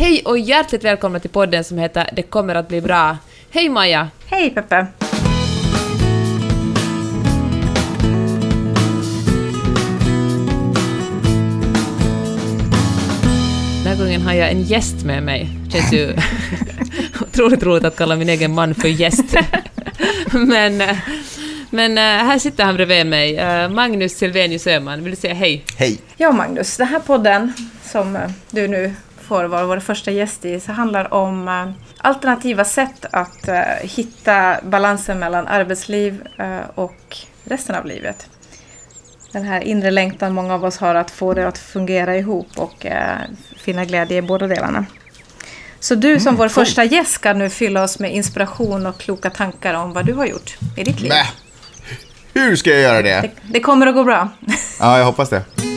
Hej och hjärtligt välkomna till podden som heter Det kommer att bli bra. Hej Maja! Hej Peppe! Den här gången har jag en gäst med mig. Det känns ju otroligt roligt att kalla min egen man för gäst. men, men eh, här sitter han bredvid mig. Eh, Magnus Silvenius Öhman. Vill du säga hej? Hej! Ja Magnus, den här podden som eh, du nu får vara vår första gäst i så handlar om eh, alternativa sätt att eh, hitta balansen mellan arbetsliv eh, och resten av livet. Den här inre längtan många av oss har att få det att fungera ihop och finna glädje i båda delarna. Så du som vår coolt. första gäst ska nu fylla oss med inspiration och kloka tankar om vad du har gjort i ditt liv. Nä. Hur ska jag göra det? Det, det kommer att gå bra. Ja, jag hoppas det.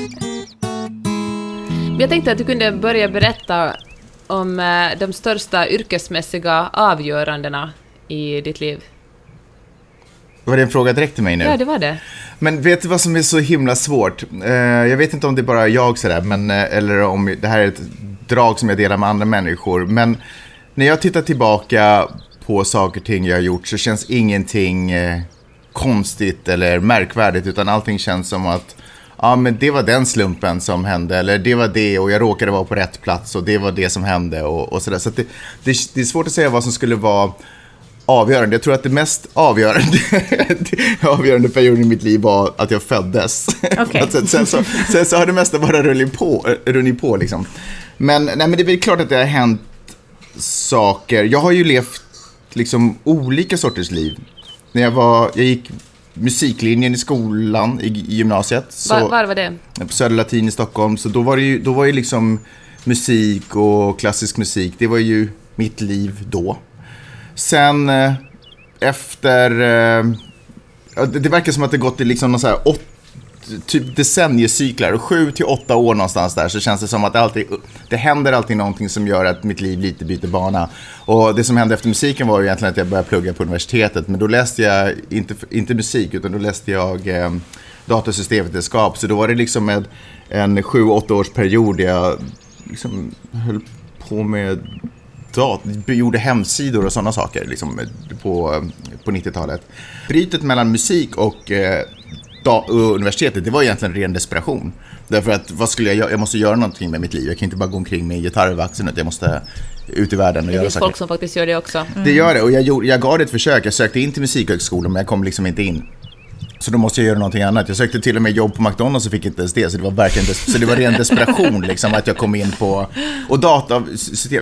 Jag tänkte att du kunde börja berätta om eh, de största yrkesmässiga avgörandena i ditt liv. Var det en fråga direkt till mig nu? Ja, det var det. Men vet du vad som är så himla svårt? Eh, jag vet inte om det är bara jag sådär, men, eh, eller om det här är ett drag som jag delar med andra människor. Men när jag tittar tillbaka på saker och ting jag har gjort så känns ingenting konstigt eller märkvärdigt, utan allting känns som att ja, men det var den slumpen som hände, eller det var det och jag råkade vara på rätt plats och det var det som hände och, och sådär. Så att det, det, det är svårt att säga vad som skulle vara avgörande. Jag tror att det mest avgörande, det avgörande perioden i mitt liv var att jag föddes. Okej. sen, sen, så, sen så har det mesta bara runnit på. Runnit på liksom. men, nej, men det är klart att det har hänt saker. Jag har ju levt liksom olika sorters liv. När jag var, jag gick musiklinjen i skolan i, i gymnasiet. Så, Var, var var det? på Södra Latin i Stockholm. Så då var det ju, då var ju liksom musik och klassisk musik, det var ju mitt liv då. Sen eh, efter, eh, det, det verkar som att det gått i liksom någon så här typ decenniecyklar, och sju till åtta år någonstans där så känns det som att det alltid, det händer alltid någonting som gör att mitt liv lite byter bana. Och det som hände efter musiken var ju egentligen att jag började plugga på universitetet, men då läste jag inte, inte musik, utan då läste jag eh, datasystemvetenskap. Så då var det liksom med en sju, åtta års period där jag liksom höll på med dat- gjorde hemsidor och sådana saker liksom, på, på 90-talet. Brytet mellan musik och, eh, da- universitetet, det var egentligen ren desperation. Därför att vad skulle jag göra? Jag måste göra någonting med mitt liv. Jag kan inte bara gå omkring med gitarr över axeln, utan jag måste ut i världen och Det göra finns saker. folk som faktiskt gör det också. Det gör det och jag, gjorde, jag gav det ett försök. Jag sökte in till musikhögskolan men jag kom liksom inte in. Så då måste jag göra någonting annat. Jag sökte till och med jobb på McDonalds och fick inte ens det. Så det var verkligen så det var ren desperation liksom att jag kom in på... Och data,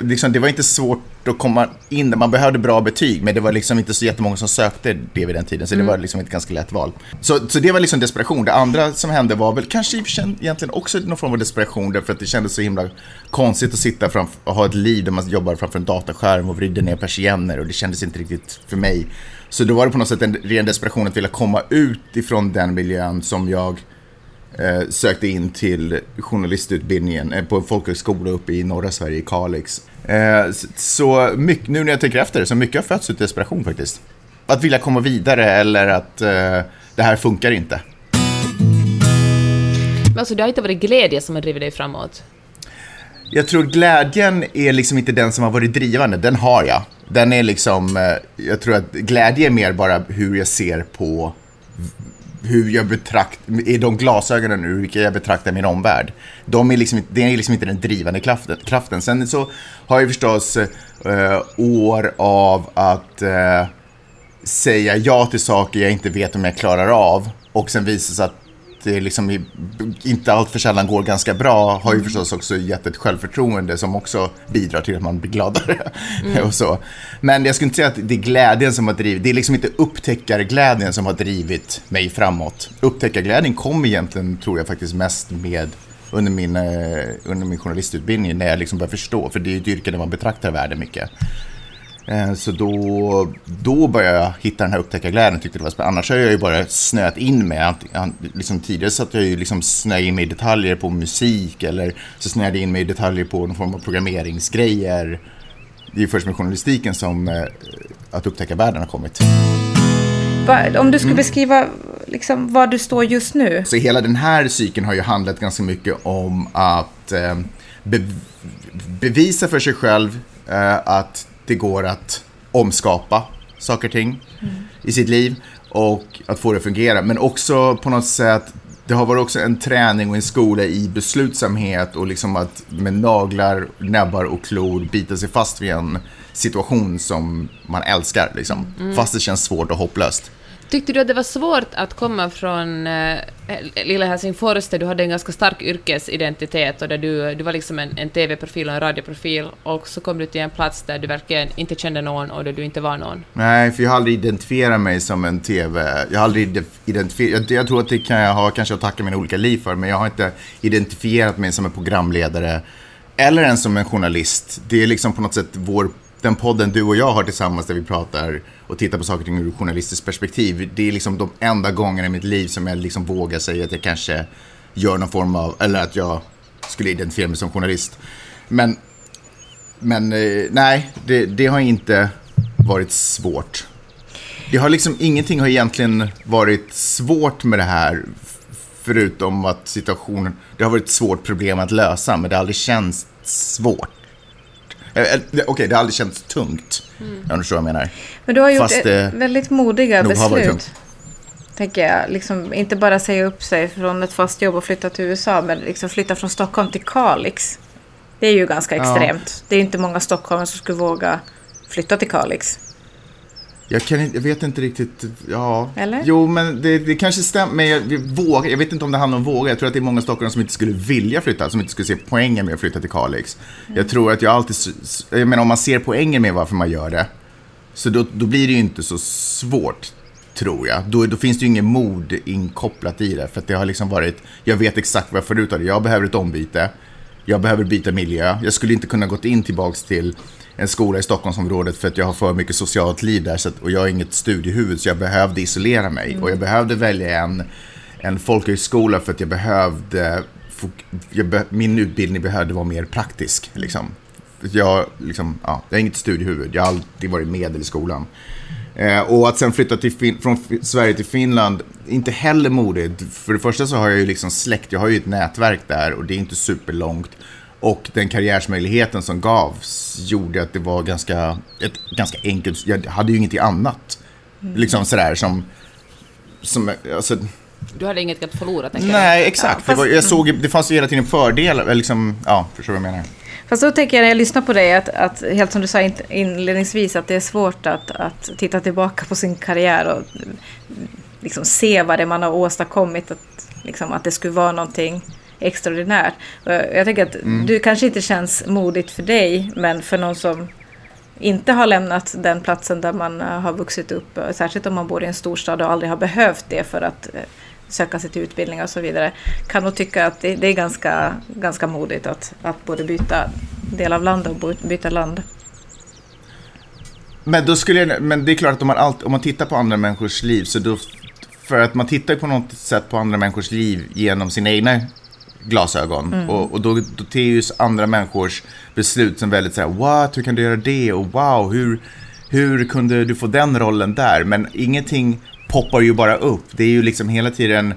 liksom, det var inte svårt att komma in där. Man behövde bra betyg men det var liksom inte så jättemånga som sökte det vid den tiden. Så det var liksom ett ganska lätt val. Så, så det var liksom desperation. Det andra som hände var väl kanske egentligen också någon form av desperation därför att det kändes så himla konstigt att sitta framför, och ha ett liv där man jobbar framför en dataskärm och vrider ner persienner och det kändes inte riktigt för mig. Så då var det på något sätt en ren desperation att vilja komma ut ifrån den miljön som jag eh, sökte in till journalistutbildningen eh, på en folkhögskola uppe i norra Sverige, i Kalix. Eh, så mycket, nu när jag tänker efter, så mycket har fötts ut desperation faktiskt. Att vilja komma vidare eller att eh, det här funkar inte. Men alltså, det har inte varit glädje som har drivit dig framåt. Jag tror glädjen är liksom inte den som har varit drivande, den har jag. Den är liksom, eh, jag tror att glädje är mer bara hur jag ser på hur jag betraktar, i de glasögonen nu, vilka jag betraktar min omvärld. De är liksom, det är liksom inte den drivande kraften. kraften. Sen så har jag förstås eh, år av att eh, säga ja till saker jag inte vet om jag klarar av och sen visar sig att det liksom i- inte allt för sällan går ganska bra har ju förstås också gett ett självförtroende som också bidrar till att man blir gladare. och så. Men jag skulle inte säga att det är glädjen som har drivit, det är liksom inte upptäckarglädjen som har drivit mig framåt. Upptäckarglädjen kom egentligen, tror jag faktiskt mest med under min, eh, under min journalistutbildning när jag liksom började förstå, för det är ju ett yrke där man betraktar världen mycket. Eh, Så då, då började jag hitta den här upptäckarglädjen tyckte det var spännande. Annars har jag ju bara snöat in mig. Liksom tidigare så att jag ju liksom snöade in mig i detaljer på musik eller så snöade jag in mig i detaljer på någon form av programmeringsgrejer. Det är ju först med journalistiken som eh, att upptäcka världen har kommit. Om du skulle beskriva liksom, var du står just nu. Så hela den här cykeln har ju handlat ganska mycket om att eh, be bevisa för sig själv att det går att omskapa saker och ting mm. i sitt liv och att få det att fungera. Men också på något sätt, det har varit också en träning och en skola i beslutsamhet och liksom att med naglar, näbbar och klor bita sig fast vid en situation som man älskar. Liksom. Mm. Fast det känns svårt och hopplöst. Tyckte du att det var svårt att komma från eh, lilla Helsingfors där du hade en ganska stark yrkesidentitet och där du, du var liksom en, en TV-profil och en radioprofil och så kom du till en plats där du verkligen inte kände någon och där du inte var någon? Nej, för jag har aldrig identifierat mig som en TV... Jag har aldrig identifierat... Jag, jag tror att det kan jag ha kanske att tacka mina olika liv för, men jag har inte identifierat mig som en programledare eller ens som en journalist. Det är liksom på något sätt vår den podden du och jag har tillsammans där vi pratar och tittar på saker och ting ur ett journalistiskt perspektiv. Det är liksom de enda gångerna i mitt liv som jag liksom vågar säga att jag kanske gör någon form av, eller att jag skulle identifiera mig som journalist. Men, men eh, nej, det, det har inte varit svårt. Det har liksom, ingenting har egentligen varit svårt med det här. Förutom att situationen, det har varit ett svårt problem att lösa, men det har aldrig känts svårt. Eh, eh, okej, okay, det har aldrig känts tungt. Mm. Jag förstår vad jag menar. Men du har gjort Fast, väldigt modiga beslut. Tänker jag. Liksom, inte bara säga upp sig från ett fast jobb och flytta till USA, men liksom flytta från Stockholm till Kalix. Det är ju ganska extremt. Ja. Det är inte många stockholmare som skulle våga flytta till Kalix. Jag, kan, jag vet inte riktigt, ja. Eller? Jo, men det, det kanske stämmer. Men jag, vågar, jag vet inte om det handlar om våga. Jag tror att det är många stockholmare som inte skulle vilja flytta, som inte skulle se poängen med att flytta till Kalix. Mm. Jag tror att jag alltid, jag menar om man ser poängen med varför man gör det, så då, då blir det ju inte så svårt, tror jag. Då, då finns det ju ingen mod inkopplat i det, för att det har liksom varit, jag vet exakt vad jag får ut av det. Jag behöver ett ombyte, jag behöver byta miljö. Jag skulle inte kunna gått in tillbaks till en skola i Stockholmsområdet för att jag har för mycket socialt liv där så att, och jag är inget studiehuvud så jag behövde isolera mig. Mm. Och jag behövde välja en, en folkhögskola för att jag behövde, jag be, min utbildning behövde vara mer praktisk. Liksom. Jag, liksom, ja, jag är inget studiehuvud, jag har alltid varit medel i skolan. Eh, och att sen flytta till från Sverige till Finland, inte heller modigt. För det första så har jag ju liksom släkt, jag har ju ett nätverk där och det är inte superlångt. Och den karriärsmöjligheten som gavs gjorde att det var ganska, ett ganska enkelt, jag hade ju ingenting annat. Mm. Liksom sådär som, som alltså, du hade inget att förlora, tänker Nej, exakt. Ja, fast, det, var, jag såg, det fanns ju hela tiden fördelar, liksom, ja, förstår du vad jag menar? Fast då tänker jag när jag lyssnar på dig, att, att helt som du sa inledningsvis, att det är svårt att, att titta tillbaka på sin karriär och liksom se vad det man har åstadkommit, att, liksom, att det skulle vara någonting extraordinärt. Jag tänker att mm. du kanske inte känns modigt för dig, men för någon som inte har lämnat den platsen där man eh, har vuxit upp, eh, särskilt om man bor i en storstad och aldrig har behövt det för att eh, söka sig till utbildning och så vidare, kan nog tycka att det, är ganska, ganska modigt att, att både byta del av landet och byta land. Men, då skulle jag, men det är klart att om man, allt, om man tittar på andra människors liv, så då, för att man tittar på något sätt på andra människors liv genom sina egna glasögon. Mm. Och, och, då, då ju andra människors beslut som väldigt så här, what, hur kan du göra det? Och wow, hur, hur kunde du få den rollen där? Men ingenting poppar ju bara upp. Det är ju liksom hela tiden,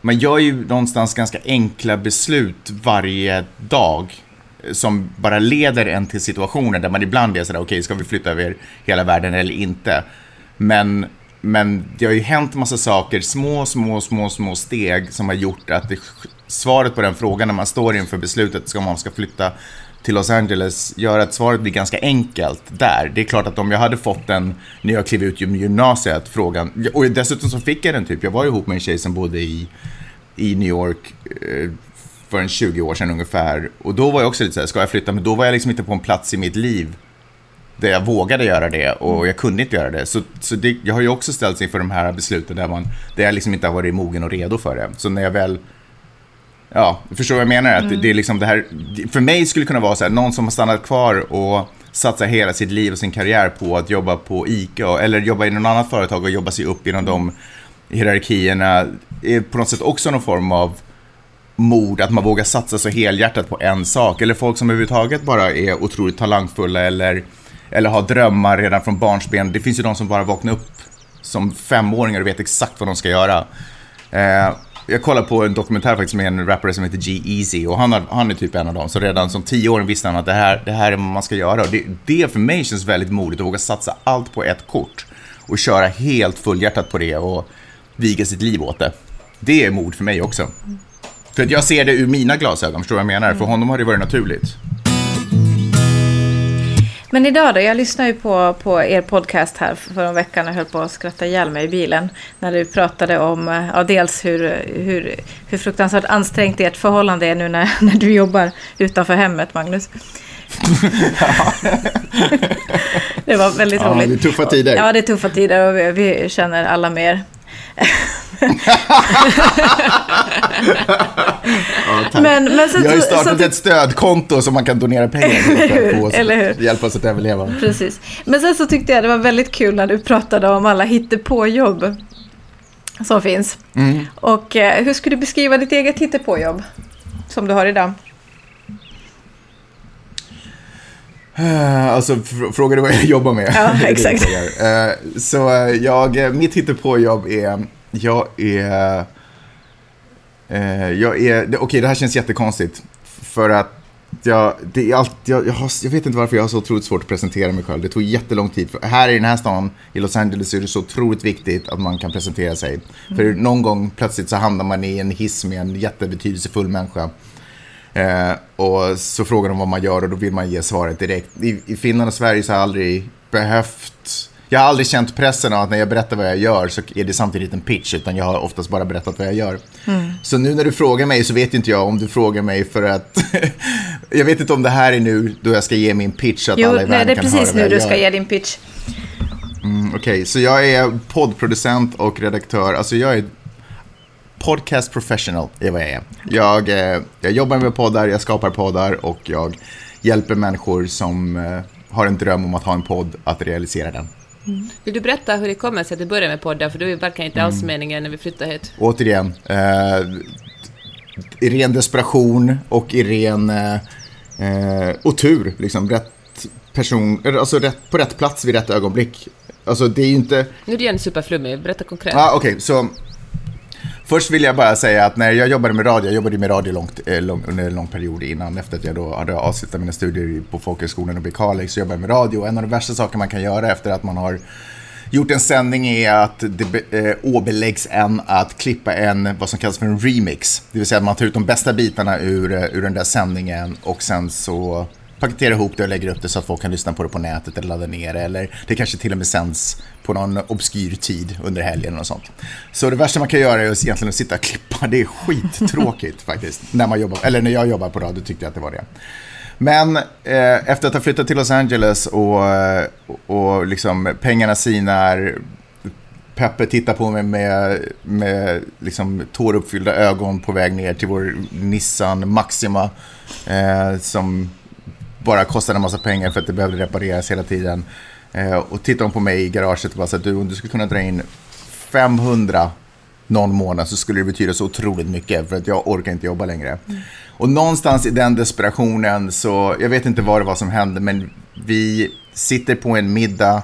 man gör ju någonstans ganska enkla beslut varje dag som bara leder en till situationer där man ibland är sådär, okej, okay, ska vi flytta över hela världen eller inte? Men, men det har ju hänt massa saker, små, små, små, små steg som har gjort att det svaret på den frågan när man står inför beslutet om man ska flytta till Los Angeles gör att svaret blir ganska enkelt där. Det är klart att om jag hade fått den när jag klev ut gymnasiet, frågan, och dessutom så fick jag den typ, jag var ihop med en tjej som bodde i, i New York eh, för en 20 år sedan ungefär. Och då var jag också lite såhär, ska jag flytta? Men då var jag liksom inte på en plats i mitt liv där jag vågade göra det och jag kunde inte göra det. Så, så det, jag har ju också ställts inför de här besluten där, man, där jag liksom inte har varit mogen och redo för det. Så när jag väl Ja, du förstår vad jag menar? Att mm. det är liksom det här, för mig skulle det kunna vara så här, någon som har stannat kvar och satsar hela sitt liv och sin karriär på att jobba på ICA eller jobba i något annat företag och jobba sig upp inom de hierarkierna är på något sätt också någon form av mod, att man vågar satsa så helhjärtat på en sak. Eller folk som överhuvudtaget bara är otroligt talangfulla eller, eller har drömmar redan från barnsben. Det finns ju de som bara vaknar upp som femåringar och vet exakt vad de ska göra. Eh, jag kollade på en dokumentär faktiskt med en rappare som heter G-Eazy och han, har, han är typ en av dem. Så redan som tioåring visste han att det här, det här är vad man ska göra. Och det, det för mig känns väldigt modigt att våga satsa allt på ett kort och köra helt fullhjärtat på det och viga sitt liv åt det. Det är mod för mig också. För att jag ser det ur mina glasögon, förstår du vad jag menar? För honom har det varit naturligt. Men idag då? Jag lyssnade ju på, på er podcast här för en vecka och höll på att skratta ihjäl mig i bilen. När du pratade om eh, ja, dels hur, hur, hur fruktansvärt ansträngt ert förhållande är nu när, när du jobbar utanför hemmet, Magnus. det var väldigt Ja, roligt. det är tuffa tider. Ja, det är tuffa tider och vi, vi känner alla mer. Ja. Men, men sen, jag har ju så- startat så- ett stödkonto som man kan donera pengar till för att få Eller hur? hjälpa oss att överleva. Precis. Men sen så tyckte jag det var väldigt kul när du pratade om alla hittepåjobb som finns. Mm. Och eh, hur skulle du beskriva ditt eget hittepåjobb som du har idag? Eh, Alltså, fr- frågar du vad jag jobbar med? Ja, exakt. Eh, Så eh, jag, eh, mitt hittepåjobb är, jag är, eh, jag är, okej det här känns jättekonstigt. För att jag, det är allt, jag, jag, har, jag vet inte varför jag har så otroligt svårt att presentera mig själv. Det tog jättelång tid. För här i den här stan, i Los Angeles, är det så otroligt viktigt att man kan presentera sig. För någon gång plötsligt så hamnar man i en hiss med en jättebetydelsefull människa. Eh, och så frågar de vad man gör och då vill man ge svaret direkt. I, I Finland och Sverige så har jag aldrig behövt... Jag har aldrig känt pressen av att när jag berättar vad jag gör så är det samtidigt en pitch, utan jag har oftast bara berättat vad jag gör. Så nu när du frågar mig så vet inte jag om du frågar mig för att... jag vet inte om det här är nu då jag ska ge min pitch att Jo, alla i nej, världen det är kan höra precis vad nu jag du gör. ska ge din pitch. Mm, Okej, så jag är poddproducent och redaktör. Alltså jag är podcast professional, är vad jag är. Jag, eh, jag jobbar med poddar, jag skapar poddar och jag hjälper människor som eh, har en dröm om att ha en podd att realisera den. Vill du berätta hur det kommer sig att du började med podden? För det verkar inte Mm. alls meningen när vi flyttade hit. Återigen, eh, i ren desperation och i ren eh, eh, och tur, liksom rätt person, alltså rätt, på rätt plats vid rätt ögonblick. Alltså det är ju inte, Nu är det en superflummig, berätta konkret. Ja, okej, så först vill jag bara säga att när jag jobbade med radio, jag jobbade med radio långt, eh, lång, under en lång period innan, efter att jag då hade avslutat mina studier på Folkhögskolan uppe i Kalix, så jobbade jag med radio. Och en av de värsta saker man kan göra efter att man har gjort en sändning är att det eh, åbeläggs en att klippa en, vad som kallas för en remix. Det vill säga att man tar ut de bästa bitarna ur, eh, ur den där sändningen och sen så paketerar ihop det och lägger upp det så att folk kan lyssna på det på nätet eller ladda ner det. Eller det kanske till och med sänds på någon obskyr tid under helgen och sånt. Så det värsta man kan göra är att egentligen att sitta och klippa. Det är skittråkigt faktiskt. När, man jobbar, eller när jag jobbar på radio tyckte jag att det var det. Men eh, efter att ha flyttat till Los Angeles och, eh, och liksom pengarna sinar, Peppe tittar på mig med, med liksom tåruppfyllda ögon på väg ner till vår Nissan Maxima eh, som bara kostade en massa pengar för att det behövde repareras hela tiden. Eh, och tittar hon på mig i garaget och bara så att du, om du skulle kunna dra in 500 någon månad så skulle det betyda så otroligt mycket för att jag orkar inte jobba längre. Och någonstans i den desperationen så, jag vet inte vad det var som hände, men vi sitter på en middag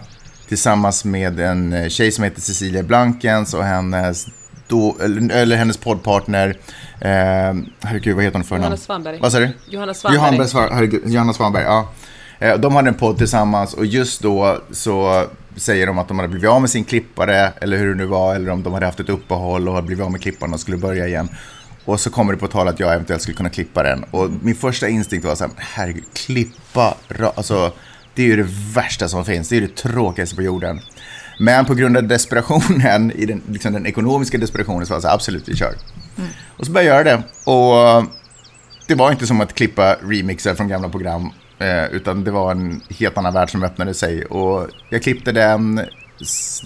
tillsammans med en eh, tjej som heter Cecilia Blankens och hennes, då, eller, eller hennes poddpartner, eh, herregud vad heter hon för Johanna namn? Svanberg. Vad sa du? Johanna Svanberg. Johanna Svanberg, ja. Eh, De hade en podd tillsammans och just då så säger de att de hade blivit av med sin klippare, eller hur det nu var, eller om de hade haft ett uppehåll och hade blivit av med klipparen och skulle börja igen. Och så kommer det på tal att jag eventuellt skulle kunna klippa den. Och min första instinkt var så här, herregud, klippa, alltså det är ju det värsta som finns, det är ju det tråkigaste på jorden. Men på grund av desperationen, i den, liksom den ekonomiska desperationen, så var jag så här, absolut, vi kör. Och så började jag göra det. Och det var inte som att klippa remixer från gamla program, eh, utan det var en helt annan värld som öppnade sig. Och jag klippte den,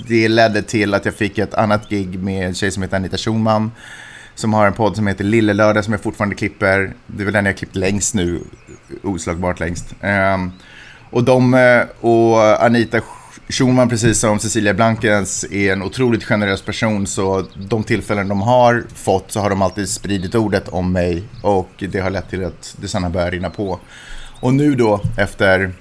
det ledde till att jag fick ett annat gig med en tjej som heter Anita Schulman, som har en podd som heter Lille Lördag som jag fortfarande klipper. Det är väl den jag klippt längst nu, oslagbart längst. Eh, och de eh, och Anita Schulman, precis som Cecilia Blankens, är en otroligt generös person. Så de tillfällen de har fått så har de alltid spridit ordet om mig. Och det har lett till att det sen har börjat rinna på. Och nu då, efter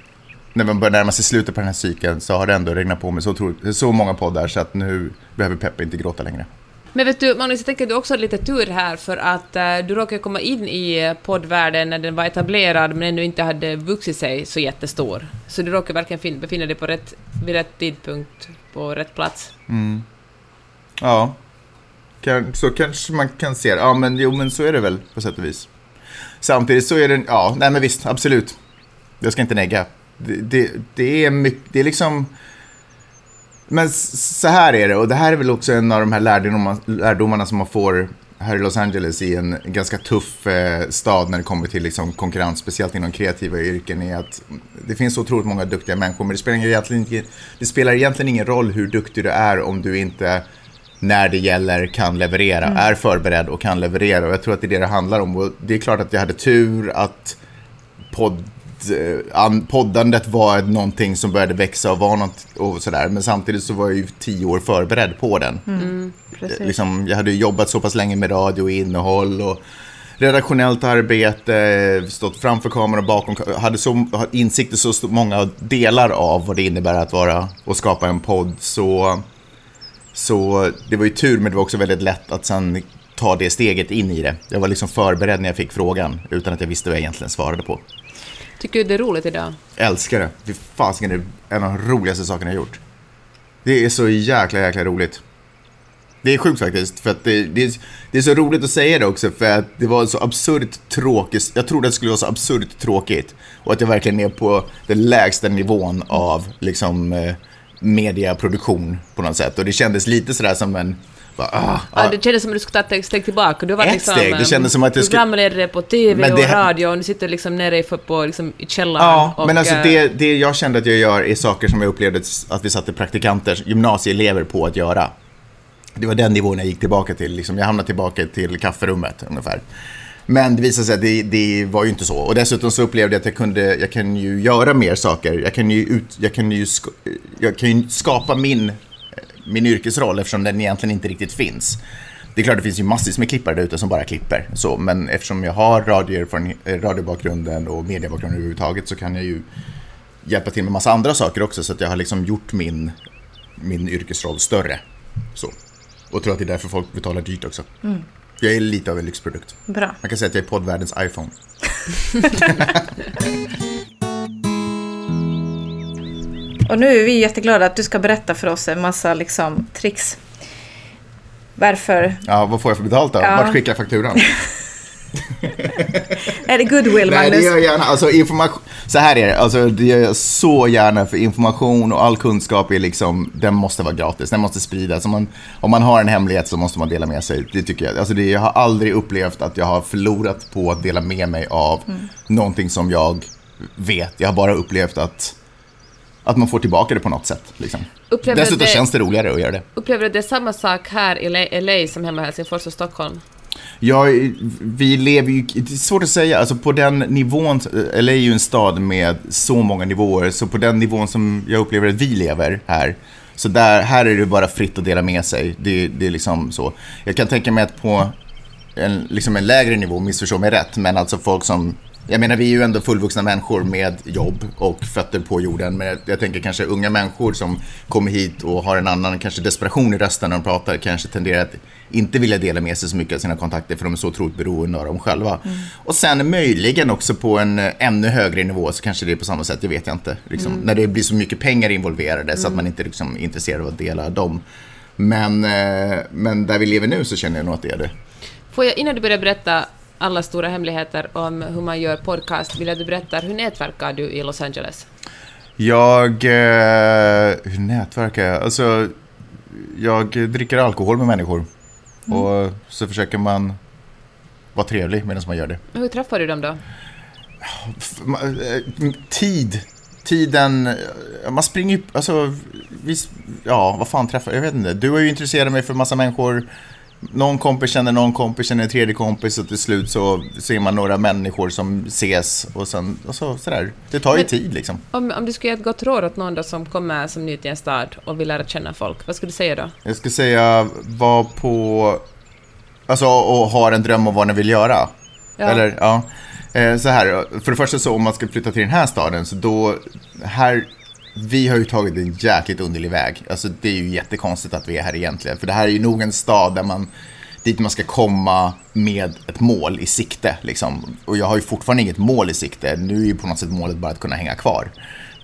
när man börjar närma sig slutet på den här cykeln, så har det ändå regnat på med så, otroligt, så många poddar så att nu behöver Peppe inte gråta längre. Men vet du, Magnus, jag tänker att du också har lite tur här för att uh, du råkade komma in i poddvärlden när den var etablerad men ännu inte hade vuxit sig så jättestor. Så du råkade verkligen befinna dig på rätt, vid rätt tidpunkt på rätt plats. Mm. Ja, så kanske man kan se det. Ja, men jo, men så är det väl på sätt och vis. Samtidigt så är det, ja, nej men visst, absolut. Jag ska inte negga. Det, det, det är mycket, det är liksom men så här är det, och det här är väl också en av de här lärdomarna, lärdomarna som man får här i Los Angeles i en ganska tuff eh, stad när det kommer till liksom, konkurrens, speciellt inom kreativa yrken, är att det finns så otroligt många duktiga människor, men det spelar, egentligen, det spelar egentligen ingen roll hur duktig du är om du inte, när det gäller, kan leverera, mm. är förberedd och kan leverera. Och jag tror att det är det det handlar om. Och det är klart att jag hade tur att podd Eh, poddandet var någonting som började växa och var något och sådär. Men samtidigt så var jag ju tio år förberedd på den. Mm, mm liksom, jag hade jobbat så pass länge med radio och innehåll och redaktionellt arbete, stått framför kameran och bakom hade så insikt i så många delar av vad det innebär att vara och skapa en podd. Så, så det var ju tur, men det var också väldigt lätt att sen ta det steget in i det. Jag var liksom förberedd när jag fick frågan utan att jag visste vad jag egentligen svarade på. Tycker du det är roligt idag? Älskar det. Fy fasiken, det är en av de roligaste sakerna jag gjort. Det är så jäkla, jäkla roligt. Det är sjukt faktiskt, för att det, det, är, det, är så roligt att säga det också, för att det var så absurt tråkigt. Jag trodde att det skulle vara så absurt tråkigt. Och att jag verkligen är på den lägsta nivån av liksom, eh, mediaproduktion på något sätt. Och det kändes lite sådär som en bara, ah, ah. Ja, det kändes som att du skulle ta ett steg tillbaka. Du var ett liksom steg. Det kändes som att jag skulle... programledare på TV det... och radio och nu sitter du liksom nere i, på, liksom, i källaren. Ja, och, men alltså eh, det, det jag kände att jag gör är saker som jag upplevde att vi satte praktikanter, gymnasieelever på att göra. Det var den nivån jag gick tillbaka till. Liksom, jag hamnade tillbaka till kafferummet ungefär. Men det visade sig att det, det, var ju inte så. Och dessutom så upplevde jag att jag kunde, jag kan ju göra mer saker. Jag kan ju, ut, jag kan ju, jag kan ju skapa min min yrkesroll eftersom den egentligen inte riktigt finns. Det är klart det finns ju massvis med klippare där ute som bara klipper. Så, men eftersom jag har eh, radiobakgrunden och mediebakgrunden överhuvudtaget så kan jag ju hjälpa till med massa andra saker också. Så att jag har liksom gjort min, min yrkesroll större. Så. Och tror att det är därför folk betalar dyrt också. Mm. Jag är lite av en lyxprodukt. Bra. Man kan säga att jag är poddvärldens iPhone. Och nu är vi jätteglada att du ska berätta för oss en massa liksom, tricks. Varför? Ja, vad får jag för betalt då? Ja. Vart skickar jag fakturan? är det goodwill, Magnus? Nej, det gör jag gärna. Alltså, information... Så här är det, alltså, det gör jag så gärna för information och all kunskap är liksom, den måste vara gratis, den måste spridas. Om man, om man har en hemlighet så måste man dela med sig. Det tycker jag. Alltså, det, jag har aldrig upplevt att jag har förlorat på att dela med mig av mm. någonting som jag vet. Jag har bara upplevt att att man får tillbaka det på något sätt. Liksom. Dessutom det, känns det roligare att göra det. Upplever du det är samma sak här i LA som hemma i Helsingfors och Stockholm? Ja, vi lever ju... Det är svårt att säga. Alltså på den nivån... Eh, LA är ju en stad med så många nivåer, så på den nivån som jag upplever att vi lever här, så där, här är det bara fritt att dela med sig. Det, det är liksom så. Jag kan tänka mig att på en, liksom en lägre nivå, missförstå mig rätt, men alltså folk som jag menar, vi är ju ändå fullvuxna människor med jobb och fötter på jorden. Men jag tänker kanske unga människor som kommer hit och har en annan kanske desperation i rösten när de pratar kanske tenderar att inte vilja dela med sig så mycket av sina kontakter för de är så otroligt beroende av dem själva. Mm. Och sen möjligen också på en ännu högre nivå så kanske det är på samma sätt, det vet jag inte. Liksom, mm. När det blir så mycket pengar involverade mm. så att man inte liksom, är intresserad av att dela dem. Men, eh, men där vi lever nu så känner jag nog att det är det. Får jag innan du börjar berätta alla stora hemligheter om hur man gör podcast, vill du berätta hur nätverkar du i Los Angeles? Jag... Eh, hur nätverkar jag? Alltså, jag dricker alkohol med människor. Mm. Och så försöker man vara trevlig medan man gör det. Hur träffar du dem då? Eh, tid. Tiden, man springer ju, alltså, ja, vad fan träffar, jag vet inte. Du har ju intresserat mig för massa människor någon kompis känner någon kompis känner en tredje kompis och till slut så ser man några människor som ses och sen och så, sådär. Det tar ju Men, tid liksom. Om, om du skulle ge ett gott råd åt någon då som kommer som ny till en stad och vill lära känna folk, vad skulle du säga då? Jag skulle säga var på... Alltså och har en dröm om vad ni vill göra. Ja. Eller, ja. Eh, så här, för det första så om man ska flytta till den här staden så då, här vi har ju tagit en jäkligt underlig väg. Alltså det är ju jättekonstigt att vi är här egentligen. För det här är ju nog en stad där man, dit man ska komma med ett mål i sikte. Liksom. Och jag har ju fortfarande inget mål i sikte. Nu är ju på något sätt målet bara att kunna hänga kvar.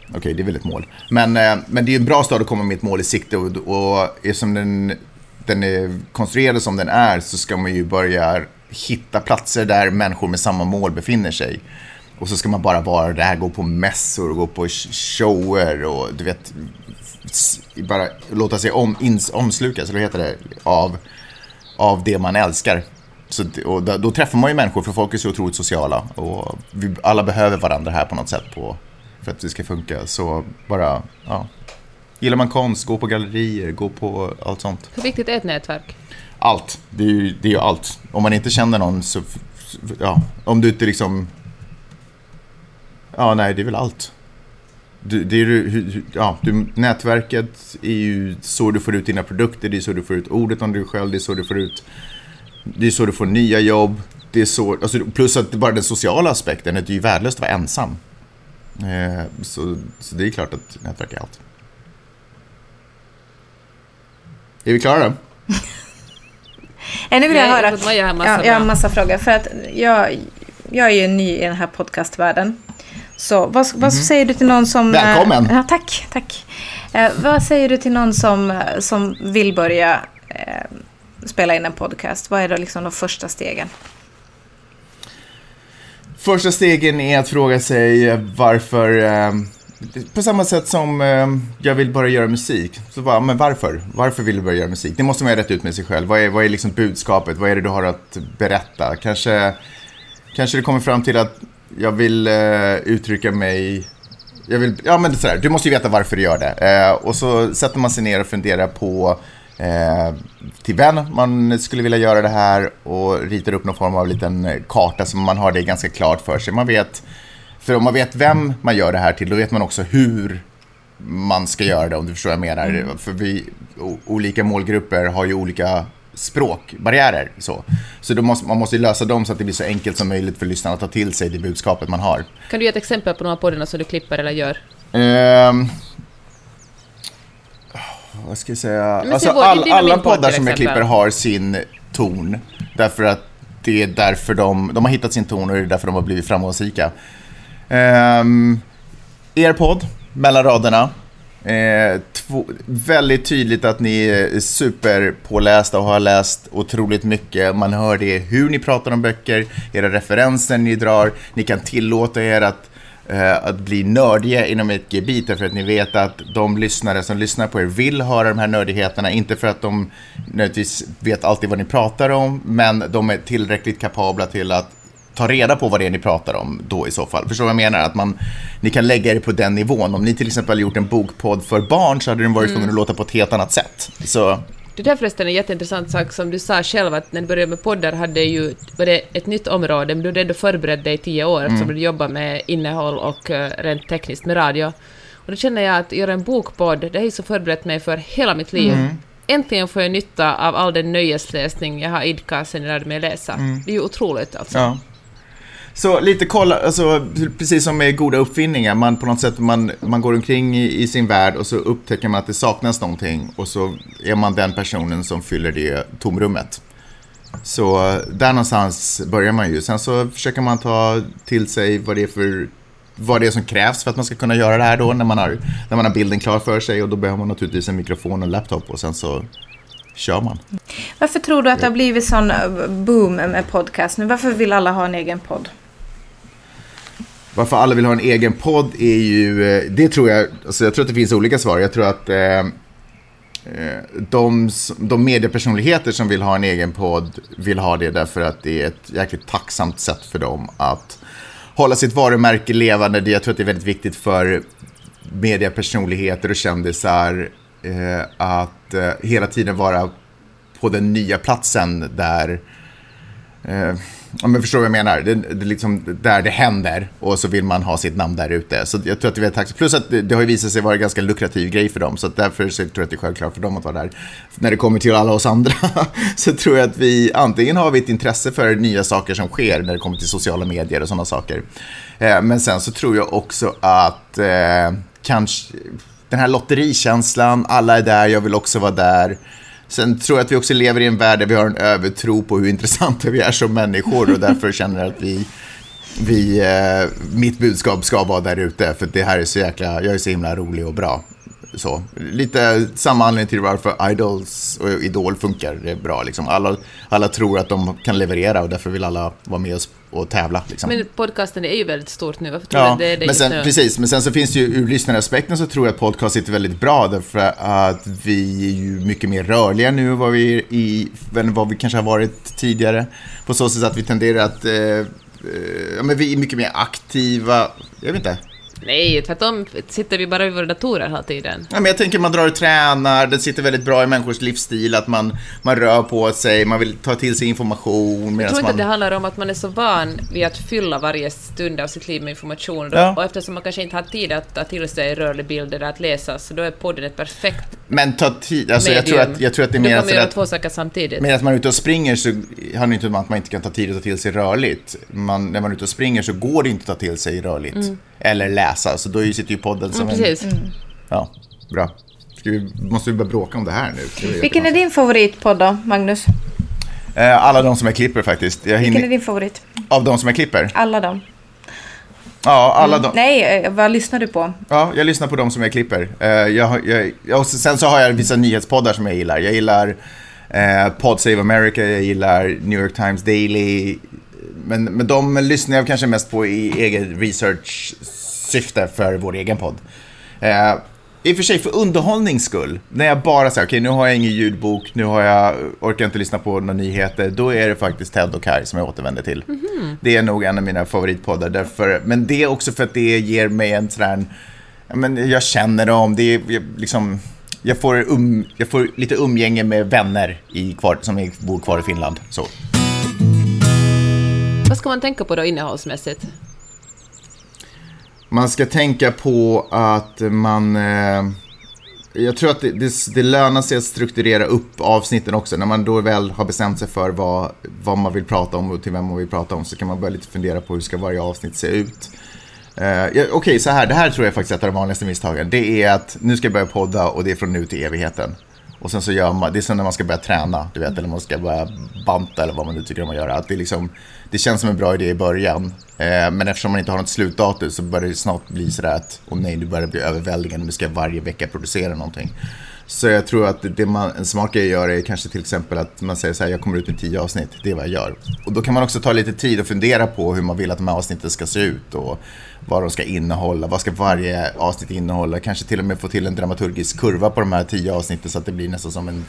Okej, okay, det är väl ett mål. Men, eh, men det är ju en bra stad att komma med ett mål i sikte. Och, och eftersom den, den är konstruerad som den är så ska man ju börja hitta platser där människor med samma mål befinner sig. Och så ska man bara vara där, gå på mässor, gå på shower och du vet, bara låta sig om, ins, omslukas, eller heter det, av, av det man älskar. Så, och då, då, träffar man ju människor, för folk är så otroligt sociala. Och vi alla behöver varandra här på något sätt på, för att det ska funka. Så bara, ja. Gillar man konst, gå på gallerier, gå på allt sånt. Hur viktigt är ett nätverk? Allt. Det är ju, det är ju allt. Om man inte känner någon så, ja, om du inte liksom Ja, nej, det är väl allt. Du, det är, ja, du, nätverket är ju så du får ut dina produkter, det är så du får ut ordet om dig själv, det är så du får ut... Det är så du får nya jobb. Det är så, alltså, plus att bara den sociala aspekten, det är ju värdelöst att vara ensam. Eh, så, så det är klart att nätverk är allt. Är vi klara då? nu vill jag höra... Jag har, massa, jag har massa frågor. För att jag, jag är ju ny i den här podcastvärlden. Så vad, vad mm. säger du till någon som... Välkommen! Eh, ja, tack, tack. Eh, vad säger du till någon som, eh, som vill börja spela in en podcast? Vad är då liksom de första stegen? Första stegen är att fråga sig varför, eh, på samma sätt som eh, jag vill börja göra musik, så bara, men varför? Varför vill du börja göra musik? Det måste man ju rätt ut med sig själv. Vad är, vad är liksom budskapet? Vad är det du har att berätta? Kanske, kanske det kommer fram till att jag vill uh, uttrycka mig... Jag vill, ja, men sådär, du måste ju veta varför du gör det. Uh, och så sätter man sig ner och funderar på uh, till vem man skulle vilja göra det här och ritar upp någon form av liten karta så man har det ganska klart för sig. Man vet, för om man vet vem man gör det här till, då vet man också hur man ska göra det, om du förstår vad jag menar. Mm. För vi, olika målgrupper har ju olika språkbarriärer. Så, så då måste, man måste lösa dem så att det blir så enkelt som möjligt för lyssnarna att ta till sig det budskapet man har. Kan du ge ett exempel på några poddarna som du klipper eller gör? Um, vad ska jag säga? Alltså, all, alla poddar som jag klipper har sin ton. Därför att det är därför de, de har hittat sin ton och det är därför de har blivit framgångsrika. Um, er podd, mellan raderna, Eh, två, väldigt tydligt att ni är superpålästa och har läst otroligt mycket. Man hör det hur ni pratar om böcker, era referenser ni drar. Ni kan tillåta er att, eh, att bli nördiga inom ett gebit för att ni vet att de lyssnare som lyssnar på er vill höra de här nördigheterna. Inte för att de nödvändigtvis vet alltid vad ni pratar om, men de är tillräckligt kapabla till att ta reda på vad det är ni pratar om då i så fall. Förstår du vad jag menar? Att man, ni kan lägga er på den nivån. Om ni till exempel gjort en bokpodd för barn så hade den varit mm. tvungen att låta på ett helt annat sätt. Så... Det där förresten är en jätteintressant sak som du sa själv att när du började med poddar hade ju, var det ett nytt område, men du hade ändå förberett dig i tio år mm. eftersom du jobbar med innehåll och uh, rent tekniskt med radio. Och då känner jag att göra en bokpodd, det har ju så förberett mig för hela mitt liv. Mm. Äntligen får jag nytta av all den nöjesläsning jag har idkat sen jag lärde mig läsa. Mm. Det är ju otroligt alltså. Ja. Så lite kolla, alltså, precis som med goda uppfinningar, man på något sätt man, man går omkring i, i, sin värld och så upptäcker man att det saknas någonting och så är man den personen som fyller det tomrummet. Så där någonstans börjar man ju. Sen så försöker man ta till sig vad det är för vad det är som krävs för att man ska kunna göra det här då när man har, när man har bilden klar för sig och då behöver man naturligtvis en mikrofon och en laptop och sen så kör man. Varför tror du att det har blivit sån boom med podcast nu? Varför vill alla ha en egen podd? Varför alla vill ha en egen podd är ju, eh, det tror jag, alltså jag tror att det finns olika svar. Jag tror att eh, eh de, de mediepersonligheter som vill ha en egen podd vill ha det därför att det är ett jäkligt tacksamt sätt för dem att hålla sitt varumärke levande. Jag tror att det är väldigt viktigt för mediepersonligheter och kändisar eh, att eh, hela tiden vara på den nya platsen där eh, Ja, men förstår vad jag menar. Det, det är liksom där det händer och så vill man ha sitt namn där ute. Så jag tror att det är väldigt tacksamt. Plus att det, det har ju visat sig vara en ganska lukrativ grej för dem. Så därför så tror jag att det är självklart för dem att vara där. När det kommer till alla oss andra så tror jag att vi antingen har vi ett intresse för nya saker som sker när det kommer till sociala medier och sådana saker. Eh, men sen så tror jag också att eh, kanske, den här lotterikänslan, alla är där, jag vill också vara där. Sen tror jag att vi också lever i en värld där vi har en övertro på hur intressanta vi är som människor och därför känner att vi, vi eh, mitt budskap ska vara där ute för det här är så jäkla, jag är så himla rolig och bra. Så, lite samma anledning till varför Idols och Idol funkar. Det är bra liksom. Alla, alla tror att de kan leverera och därför vill alla vara med oss och tävla. Liksom. Men podcasten är ju väldigt stort nu. Varför tror Ja, du det är det men sen, precis. Men sen så finns det ju ur lyssnaraspekten så tror jag att podcast sitter väldigt bra därför att vi är ju mycket mer rörliga nu än vad vi, i, än vad vi kanske har varit tidigare. På så sätt att vi tenderar att eh, eh, ja, men vi är mycket mer aktiva. Jag vet inte. Nej, tvärtom sitter vi bara vid våra datorer hela tiden. Ja, men jag tänker man drar och tränar, det sitter väldigt bra i människors livsstil, att man, man rör på sig, man vill ta till sig information. Jag tror inte man... att det handlar om att man är så van vid att fylla varje stund av sitt liv med information. Ja. Och eftersom man kanske inte har tid att ta till sig rörlig bild eller att läsa, så då är podden ett perfekt Men ta tid, alltså jag tror, medium. att, jag tror att det är Du mer kommer för göra att två saker samtidigt. Medan man är ute och springer så handlar det inte om att man inte kan ta tid att ta till sig rörligt. Man, när man är ute och springer så går det inte att ta till sig rörligt. Eller läsa, så då sitter ju podden som Mm, en... precis. Ja, bra. Ska vi, måste vi börja bråka om det här nu? Det är Vilken är din favoritpodd då, Magnus? Eh, Alla de som jag klipper faktiskt. Jag Vilken är hinner, din favorit? av de som jag klipper? Alla dem? Ja, alla de. Nej, eh, vad lyssnar du på? Ja, jag lyssnar på de som jag klipper. Eh, jag, har- jag, jag, och sen så har jag vissa nyhetspoddar som jag gillar. Jag gillar eh, Pod Save America, jag gillar New York Times Daily. Men, men de lyssnar jag kanske mest på i egen research-syfte för vår egen podd. Eh, I och för sig för underhållnings skull. När jag bara säger, okej nu har jag ingen ljudbok, nu har jag, orkar inte lyssna på några nyheter. Då är det faktiskt Ted och Kai som jag återvänder till. Det är nog en av mina favoritpoddar. Därför, men det är också för att det ger mig en sån här, men jag känner dem, det är jag, liksom, jag får, um, jag får lite umgänge med vänner i kvar, som bor kvar i Finland. Så. Vad ska man tänka på då innehållsmässigt? Man ska tänka på att man... Eh, jag tror att det, det, det lönar sig att strukturera upp avsnitten också. När man då väl har bestämt sig för vad, vad man vill prata om och till vem man vill prata om så kan man börja lite fundera på hur ska varje avsnitt se ut. Eh, ja, Okej, så här. Det här tror jag faktiskt är ett av de vanligaste misstagen. Det är att nu ska jag börja podda och det är från nu till evigheten. Och sen så gör man, det är som när man ska börja träna, du vet, eller man ska börja banta eller vad man nu tycker om att göra. Att det, är liksom, det känns som en bra idé i början, eh, men eftersom man inte har något slutdatum så börjar det snart bli sådär att, åh nej, nu börjar det bli överväldigande, nu ska jag varje vecka producera någonting. Så jag tror att det man, en smart grej att göra är kanske till exempel att man säger så här, jag kommer ut med tio avsnitt, det är vad jag gör. Och då kan man också ta lite tid och fundera på hur man vill att de här avsnitten ska se ut och vad de ska innehålla, vad ska varje avsnitt innehålla, kanske till och med få till en dramaturgisk kurva på de här tio avsnitten så att det blir nästan som en,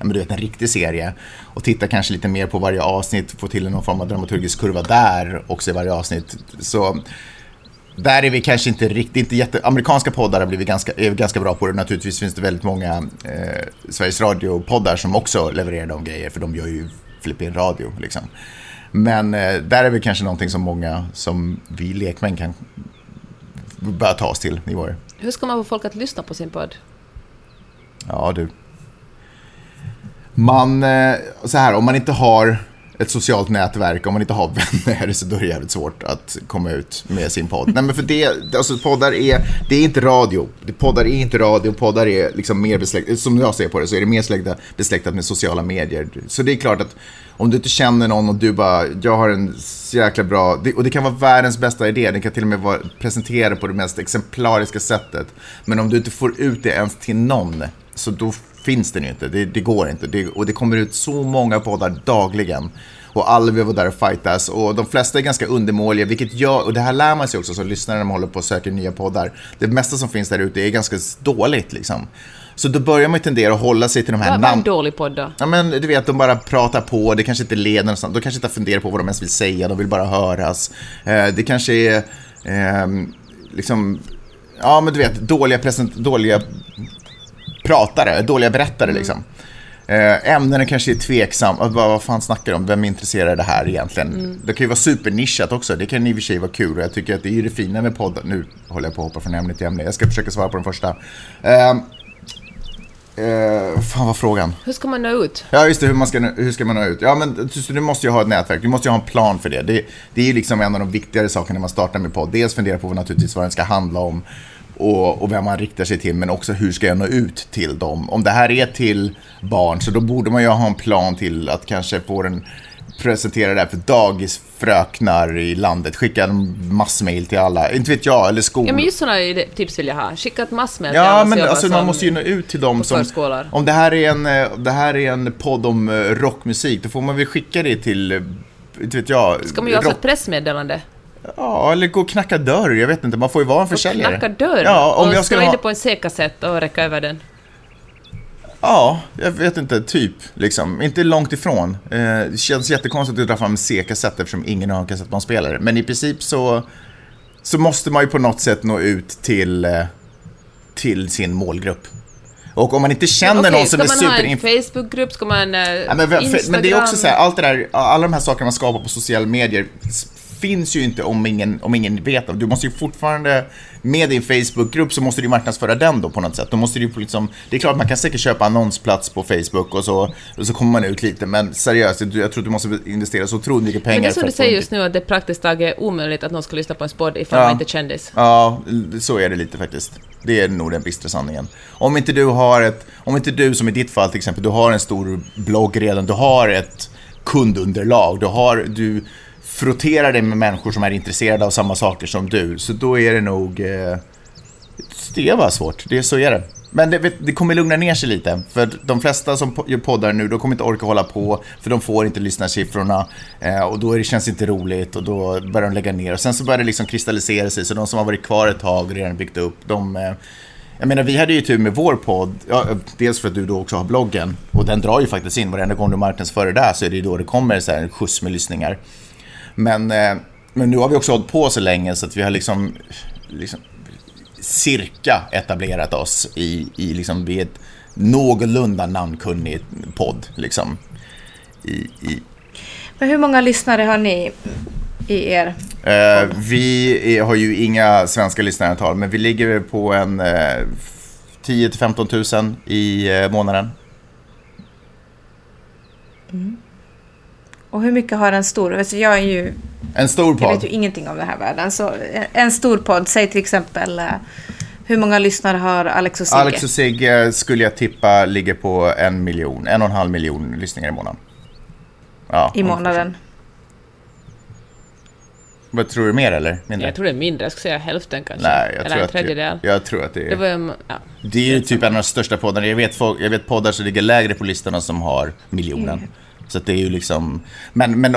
ja, men du vet, en riktig serie. Och titta kanske lite mer på varje avsnitt, få till någon form av dramaturgisk kurva där också i varje avsnitt. Så där är vi kanske inte riktigt, inte jätte, amerikanska poddar har blivit ganska, är ganska bra på det. Naturligtvis finns det väldigt många eh, Sveriges Radio-poddar som också levererar de grejer, för de gör ju flippin radio liksom. Men eh, där är väl kanske någonting som många, som vi lekmän kan börja ta oss till i vår. Hur ska man få folk att lyssna på sin podd? Ja, du. Man, eh, så här, om man inte har ett socialt nätverk, om man inte har vänner, så då är det jävligt svårt att komma ut med sin podd. Nej, men för det, alltså poddar är, det är inte radio. Poddar är inte radio, poddar är liksom mer besläktat, som jag ser på det, så är det mer besläktat, besläktat med sociala medier. Så det är klart att om du inte känner någon och du bara, jag har en jäkla bra, och det kan vara världens bästa idé, den kan till och med vara presenterad på det mest exemplariska sättet. Men om du inte får ut det ens till någon, så då finns den ju inte. Det, det går inte. Det, och det kommer ut så många poddar dagligen. Och alla vill vara där och fightas. Och de flesta är ganska undermåliga, vilket gör, och det här lär man sig också som lyssnare när man håller på och söker nya poddar. Det mesta som finns där ute är ganska dåligt liksom. Så då börjar man ju tendera att hålla sig till de här Vad vad är en dålig podd då? Ja men du vet, de bara pratar på, det kanske inte leder någonstans, de kanske inte funderar på vad de ens vill säga, de vill bara höras. Eh, det kanske är, ehm, liksom, ja men du vet, dåliga, present, dåliga pratare, dåliga berättare liksom. Eh, ämnena kanske är tveksam, vad, vad fan snackar de om, vem av det här egentligen? Det kan ju vara supernischat också, det kan i och för sig vara kul och jag tycker att det är ju det fina med podden. Nu håller jag på att hoppa från ämne till ämne, jag ska försöka svara på den första. Eh, eh, fan vad frågan? Hur ska man nå ut? Ja, just det. Hur, man ska, hur ska man nå ut? Ja, men du måste ju ha ett nätverk. Du måste ju ha en plan för det. Det, det är ju liksom en av de viktigare sakerna när man startar med podd. Dels fundera på vad, naturligtvis vad den ska handla om. Och, och vem man riktar sig till, men också hur ska jag nå ut till dem? Om det här är till barn, så då borde man ju ha en plan till att kanske få den presentera det här för dagisfröknar i landet. Skicka en massmail till alla. Inte vet jag, eller skol... Ja, men just sådana tips vill jag ha. Skicka ett massmail till Ja, alla men alltså, man måste ju nå ut till dem som... Om det här, är en, eh, det här är en podd om eh, rockmusik, då får man väl skicka det till, eh, inte vet jag... Ska man göra rock- ett pressmeddelande? Ja, eller gå och knacka dörr, jag vet inte. Man får ju vara en försäljare. Knacka dörr? Ja, om och jag skulle in ha... på en C-kassett och räcka över den? Ja, jag vet inte, typ. Liksom. Inte långt ifrån. Eh, det känns jättekonstigt att dra fram en C-kassett eftersom ingen har en kassettbandspelare. Men i princip så, så måste man ju på något sätt nå ut till, eh, till sin målgrupp. Och om man inte känner någon som är Ska man ha super... en Facebookgrupp? Ska man... eh, Ja, men, Instagram? men det är också så här, allt det där, alla de här sakerna man skapar på sociala medier finns ju inte om ingen, om ingen vet dem. Du måste ju fortfarande, med din Facebookgrupp så måste du marknadsföra den då på något sätt. Då måste du liksom, det är klart man kan säkert köpa annonsplats på Facebook och så, och så kommer man ut lite, men seriöst, jag tror att du måste investera så otroligt mycket pengar Men det är som du säger just nu, att det är praktiskt taget omöjligt att någon ska lyssna på en podd ifall Ja. man inte är kändis. Ja, så är det lite faktiskt. Det är nog den bistra sanningen. Om inte du har ett, om inte du som i ditt fall till exempel, du har en stor blogg redan, du har ett kundunderlag, du har, du frottera dig med människor som är intresserade av samma saker som du, så då är det nog, eh, det är bara svårt, det, så är det. Men det, det kommer lugna ner sig lite, för de flesta som gör poddar nu, de kommer inte orka hålla på, för de får inte lyssnarsiffrorna, eh, och då är det, känns det inte roligt, och då börjar de lägga ner. Och sen så börjar det liksom kristallisera sig, så de som har varit kvar ett tag och redan byggt upp, de... Eh, jag menar, vi hade ju tur med vår podd, ja, dels för att du då också har bloggen, och den drar ju faktiskt in, varenda gång du marknadsför det där så är det ju då det kommer så här en skjuts med lyssningar. Men, eh, men nu har vi också hållit på så länge så att vi har liksom, liksom cirka etablerat oss i, i liksom, vi är ett någorlunda namnkunnig podd. Liksom, i, i, Men hur många lyssnare har ni i er? eh, vi är, har ju inga svenska lyssnarantal, men vi ligger på en eh, 10 15 000 i eh, månaden. Och hur mycket har en stor? Alltså jag är ju En stor Jag vet podd. ju ingenting om den här världen. Så en- stor podd, säg till exempel eh, hur många lyssnare har Alex och Sigge? Alex och Sigge skulle jag tippa ligger på en miljon, en och en halv miljon lyssningar i månaden. Ja, I månaden. Vad tror du mer eller mindre? Jag tror det är mindre, jag skulle säga hälften kanske. Nej, jag Eller tror, en att tredjedel. det, jag tror att det är... Det var ju, ja. Det är ju typ en av de största poddarna. Jag vet, folk, jag vet poddar som ligger lägre på listorna som har miljonen. Så att det är ju liksom... Men, men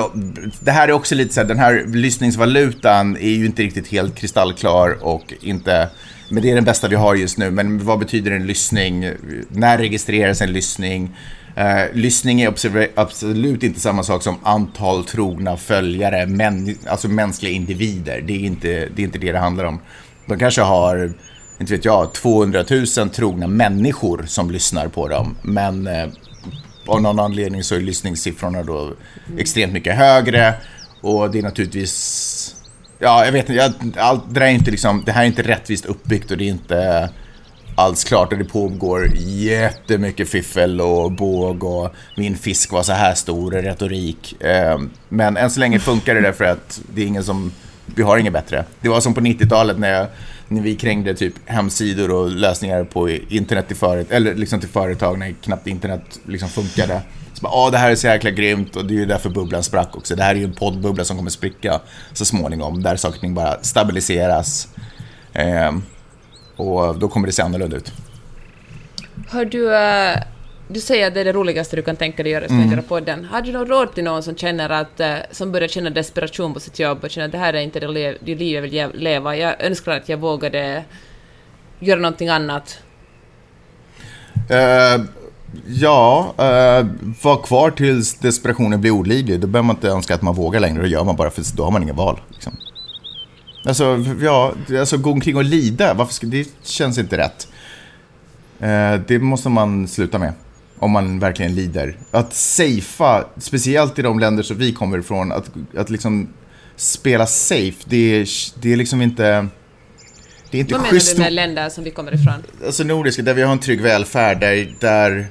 det här är också lite så här, den här lyssningsvalutan är ju inte riktigt helt kristallklar och inte... Men det är den bästa vi har just nu. Men vad betyder en lyssning? När registreras en lyssning? Uh, eh, lyssning är absolut inte samma sak som antal trogna följare, men, alltså mänskliga individer. Det är, inte, det är inte det det handlar om. De kanske har inte vet jag, 200 000 trogna människor som lyssnar på dem. Men uh, av någon anledning så är lyssningssiffrorna då extremt mycket högre. Och det är naturligtvis, ja jag vet inte, jag, allt, det, är inte liksom, det här är inte rättvist uppbyggt och det är inte alls klart och det pågår jättemycket fiffel och båg och min fisk var så här stor, retorik. Eh, Men än så länge funkar det därför att det är ingen som, vi har inget bättre. Det var som på 90-talet när, jag, när vi krängde typ hemsidor och lösningar på internet till, föret, eller liksom till företag när knappt internet liksom funkade. Så bara, "Åh, det här är så jäkla grymt och det är ju därför bubblan sprack också. Det här är ju en poddbubbla som kommer spricka så småningom, där saker och ting bara stabiliseras. Eh, och då kommer det se annorlunda ut. Hör du, Uh du säger att det är det roligaste du kan tänka dig göra, Mm. mm. göra podden. Har du något råd till någon som känner att, eh, som börjar känna desperation på sitt jobb och känner att det här är inte det, le- det liv jag vill leva. Jag önskar att jag vågade göra någonting annat. Eh, ja, uh, var kvar tills desperationen blir olidlig. Då behöver man inte önska att man vågar längre. Då gör man bara för då har man inga val. Liksom. Alltså, ja, alltså gå omkring och lida, varför ska, det känns inte rätt. Eh, det måste man sluta med. Om man verkligen lider. Att safea, speciellt i de länder som vi kommer ifrån, att, att liksom spela safe, det är, det är liksom inte... Det är inte Vad menar schysst du med länder som vi kommer ifrån? alltså nordiska, där vi har en trygg välfärd, där, där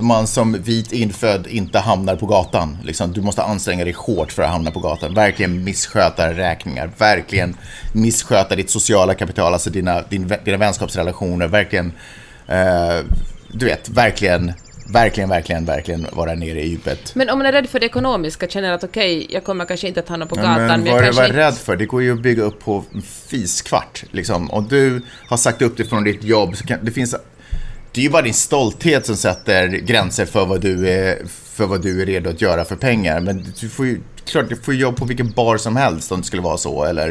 man som vit infödd inte hamnar på gatan. Liksom, du måste anstränga dig hårt för att hamna på gatan. Verkligen missköta räkningar. Verkligen missköta ditt sociala kapital, alltså dina, din, dina vänskapsrelationer. Verkligen, eh, du vet, verkligen verkligen, verkligen, verkligen vara nere i djupet. Men om man är rädd för det ekonomiska, känner att okej, okay, jag kommer kanske inte att hamna på gatan. men, men vad är du inte... rädd för? Det går ju att bygga upp på en fiskvart. Liksom. Om du har sagt upp dig från ditt jobb, så kan, det finns det är ju bara din stolthet som sätter gränser för vad du är, för vad du är redo att göra för pengar. Men du får ju, klart, du får jobb på vilken bar som helst om det skulle vara så. Eller,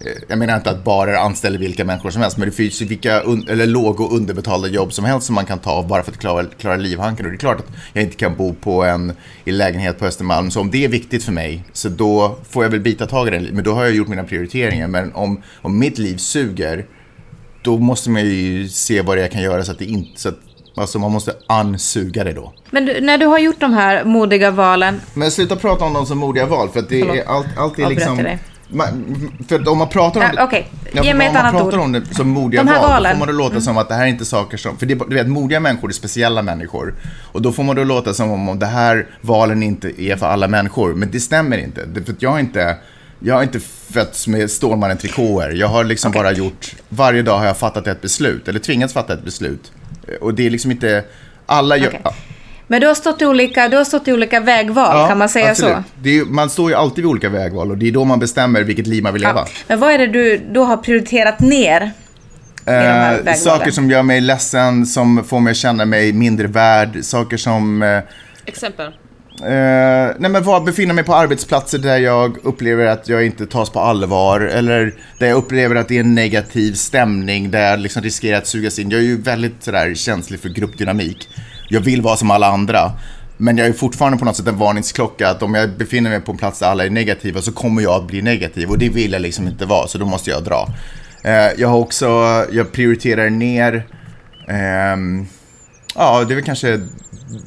eh, jag menar inte att barer anställer vilka människor som helst, men det finns ju vilka un, eller låg och underbetalda jobb som helst som man kan ta bara för att klara, klara livhanken. Och det är klart att jag inte kan bo på en i lägenhet på Östermalm, så om det är viktigt för mig, så då får jag väl bita tag i det. Men då har jag gjort mina prioriteringar. Men om, om mitt liv suger, då måste man ju se vad det är jag kan göra så att det inte... Så att, alltså man måste ansuga det då. Men du, när du har gjort de här modiga valen... Men sluta prata om dem som modiga val, för att det är allt, allt är liksom... Dig. Man, för om man pratar om ja, okay. ord. Om man pratar om det som modiga de val, valen. då får man det låta mm. som att det här är inte saker som... För det, du vet, modiga människor är speciella människor. Och då får man det låta som om det här valen inte är för alla människor. Men det stämmer inte. Det, för jag har inte jag har inte fötts med Stålmannen-trikåer. Jag har liksom okay. bara gjort, varje dag har jag fattat ett beslut, eller tvingats fatta ett beslut. Och det är liksom inte, alla gör... Okay. Men du har stått i olika, du har stått i olika vägval, ja, kan man säga absolut. så? Är, man står ju alltid vid olika vägval och det är då man bestämmer vilket liv man vill leva. Ja. Men vad är det du då har prioriterat ner? Eh, saker som gör mig ledsen, som får mig att känna mig mindre värd, saker som... Eh, Exempel? Eh, nej men var, befinna mig på arbetsplatser där jag upplever att jag inte tas på allvar eller där jag upplever att det är en negativ stämning där jag liksom riskerar att sugas in. Jag är ju väldigt sådär känslig för gruppdynamik. Jag vill vara som alla andra. Men jag är fortfarande på något sätt en varningsklocka att om jag befinner mig på en plats där alla är negativa så kommer jag att bli negativ och det vill jag liksom inte vara så då måste jag dra. Eh, jag har också, jag prioriterar ner, eh, ja det är väl kanske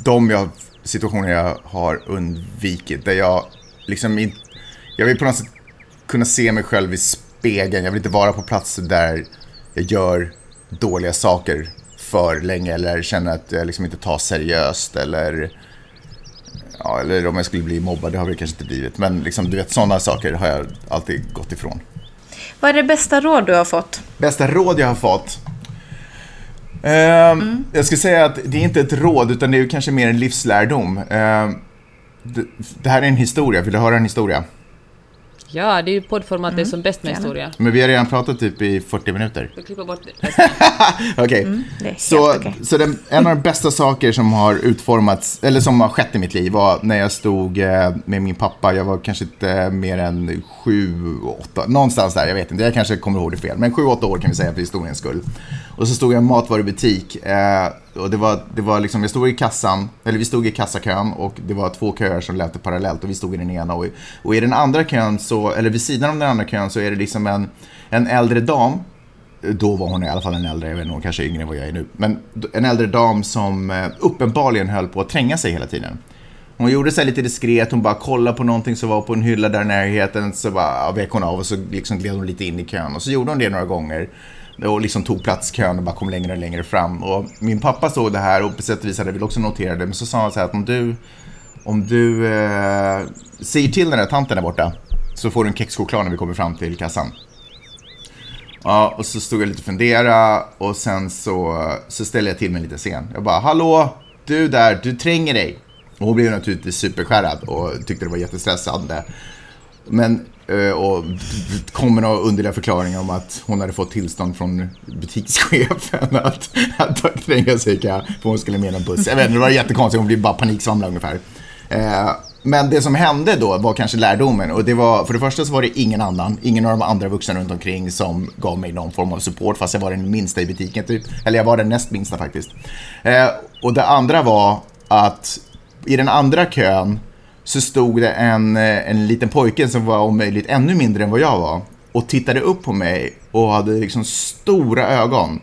de jag situationer jag har undvikit. Där jag liksom inte... Jag vill på något sätt kunna se mig själv i spegeln. Jag vill inte vara på platser där jag gör dåliga saker för länge eller känner att jag liksom inte tar seriöst eller... Ja, eller om jag skulle bli mobbad, det har jag kanske inte blivit. Men liksom, du vet, sådana saker har jag alltid gått ifrån. Vad är det bästa råd du har fått? Bästa råd jag har fått? Mm. Jag skulle säga att det är inte ett råd, utan det är kanske mer en livslärdom. Det, det, här är en historia. Vill du höra en historia? Ja, det är ju poddformat mm. som bäst med historia. Men vi har redan pratat typ i 40 minuter. Jag klipper bort det. Okej. Okay. Mm, så okay. så den, en av de bästa saker som har utformats, eller som har skett i mitt liv var när jag stod eh, med min pappa. Jag var kanske inte mer än sju, åtta, någonstans där, jag vet inte. Jag kanske kommer ihåg det fel. Men sju, åtta år kan vi säga för historiens skull. Och så stod jag i en matvarubutik. Eh, och det var, det var liksom, jag stod i kassan, eller vi stod i kassakön och det var två köer som löpte parallellt och vi stod i den ena. Och, och i den andra kön, så, eller vid sidan om den andra kön, så är det liksom en, en äldre dam. Då var hon i alla fall en äldre, jag vet inte, hon kanske är yngre än vad jag är nu. Men en äldre dam som eh, uppenbarligen höll på att tränga sig hela tiden. Hon gjorde sig lite diskret, hon bara kollade på någonting som var på en hylla där i närheten, så bara vek hon av och så liksom gled hon lite in i kön. Och så gjorde hon det några gånger och liksom tog plats i kön och bara kom längre och längre fram. Och min pappa såg det här och på sätt och vis hade väl också noterat det. Men så sa han så här att om du, om du eh, säger till den där tanten där borta så får du en kexchoklad när vi kommer fram till kassan. Ja, och så stod jag lite och funderade och sen så, så ställde jag till mig lite sen. Jag bara, hallå, du där, du tränger dig. Och hon blev naturligtvis superskärrad och tyckte det var jättestressande. Men Eh, och kom med några underliga förklaringar om att hon hade fått tillstånd från butikschefen att, att tränga sig för hon skulle med en buss. Jag vet inte, det var jättekonstigt, hon blev bara paniksvamlad ungefär. Eh, men det som hände då var kanske lärdomen och det var, för det första så var det ingen annan, ingen av de andra vuxna runt omkring som gav mig någon form av support fast jag var den minsta i butiken typ. Eller jag var den näst minsta faktiskt. Eh, och det andra var att i den andra kön så stod det en, eh, en liten pojke som var om möjligt ännu mindre än vad jag var och tittade upp på mig och hade liksom stora ögon.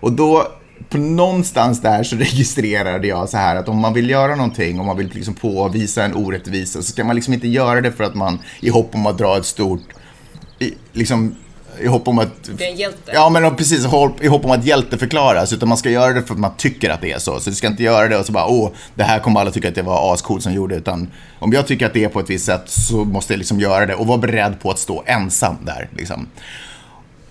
Och då, på någonstans där så registrerade jag så här att om man vill göra någonting, om man vill liksom påvisa en orättvisa, så ska man liksom inte göra det för att man i hopp om att dra ett stort, liksom i hopp om att... Det är en hjälte. Ja, men precis. I hopp om att hjälte förklaras. Utan man ska göra det för att man tycker att det är så. Så du ska inte göra det och så bara, åh, det här kommer alla tycka att det var ascoolt som gjorde. Utan om jag tycker att det är på ett visst sätt så måste jag liksom göra det och vara beredd på att stå ensam där. Liksom.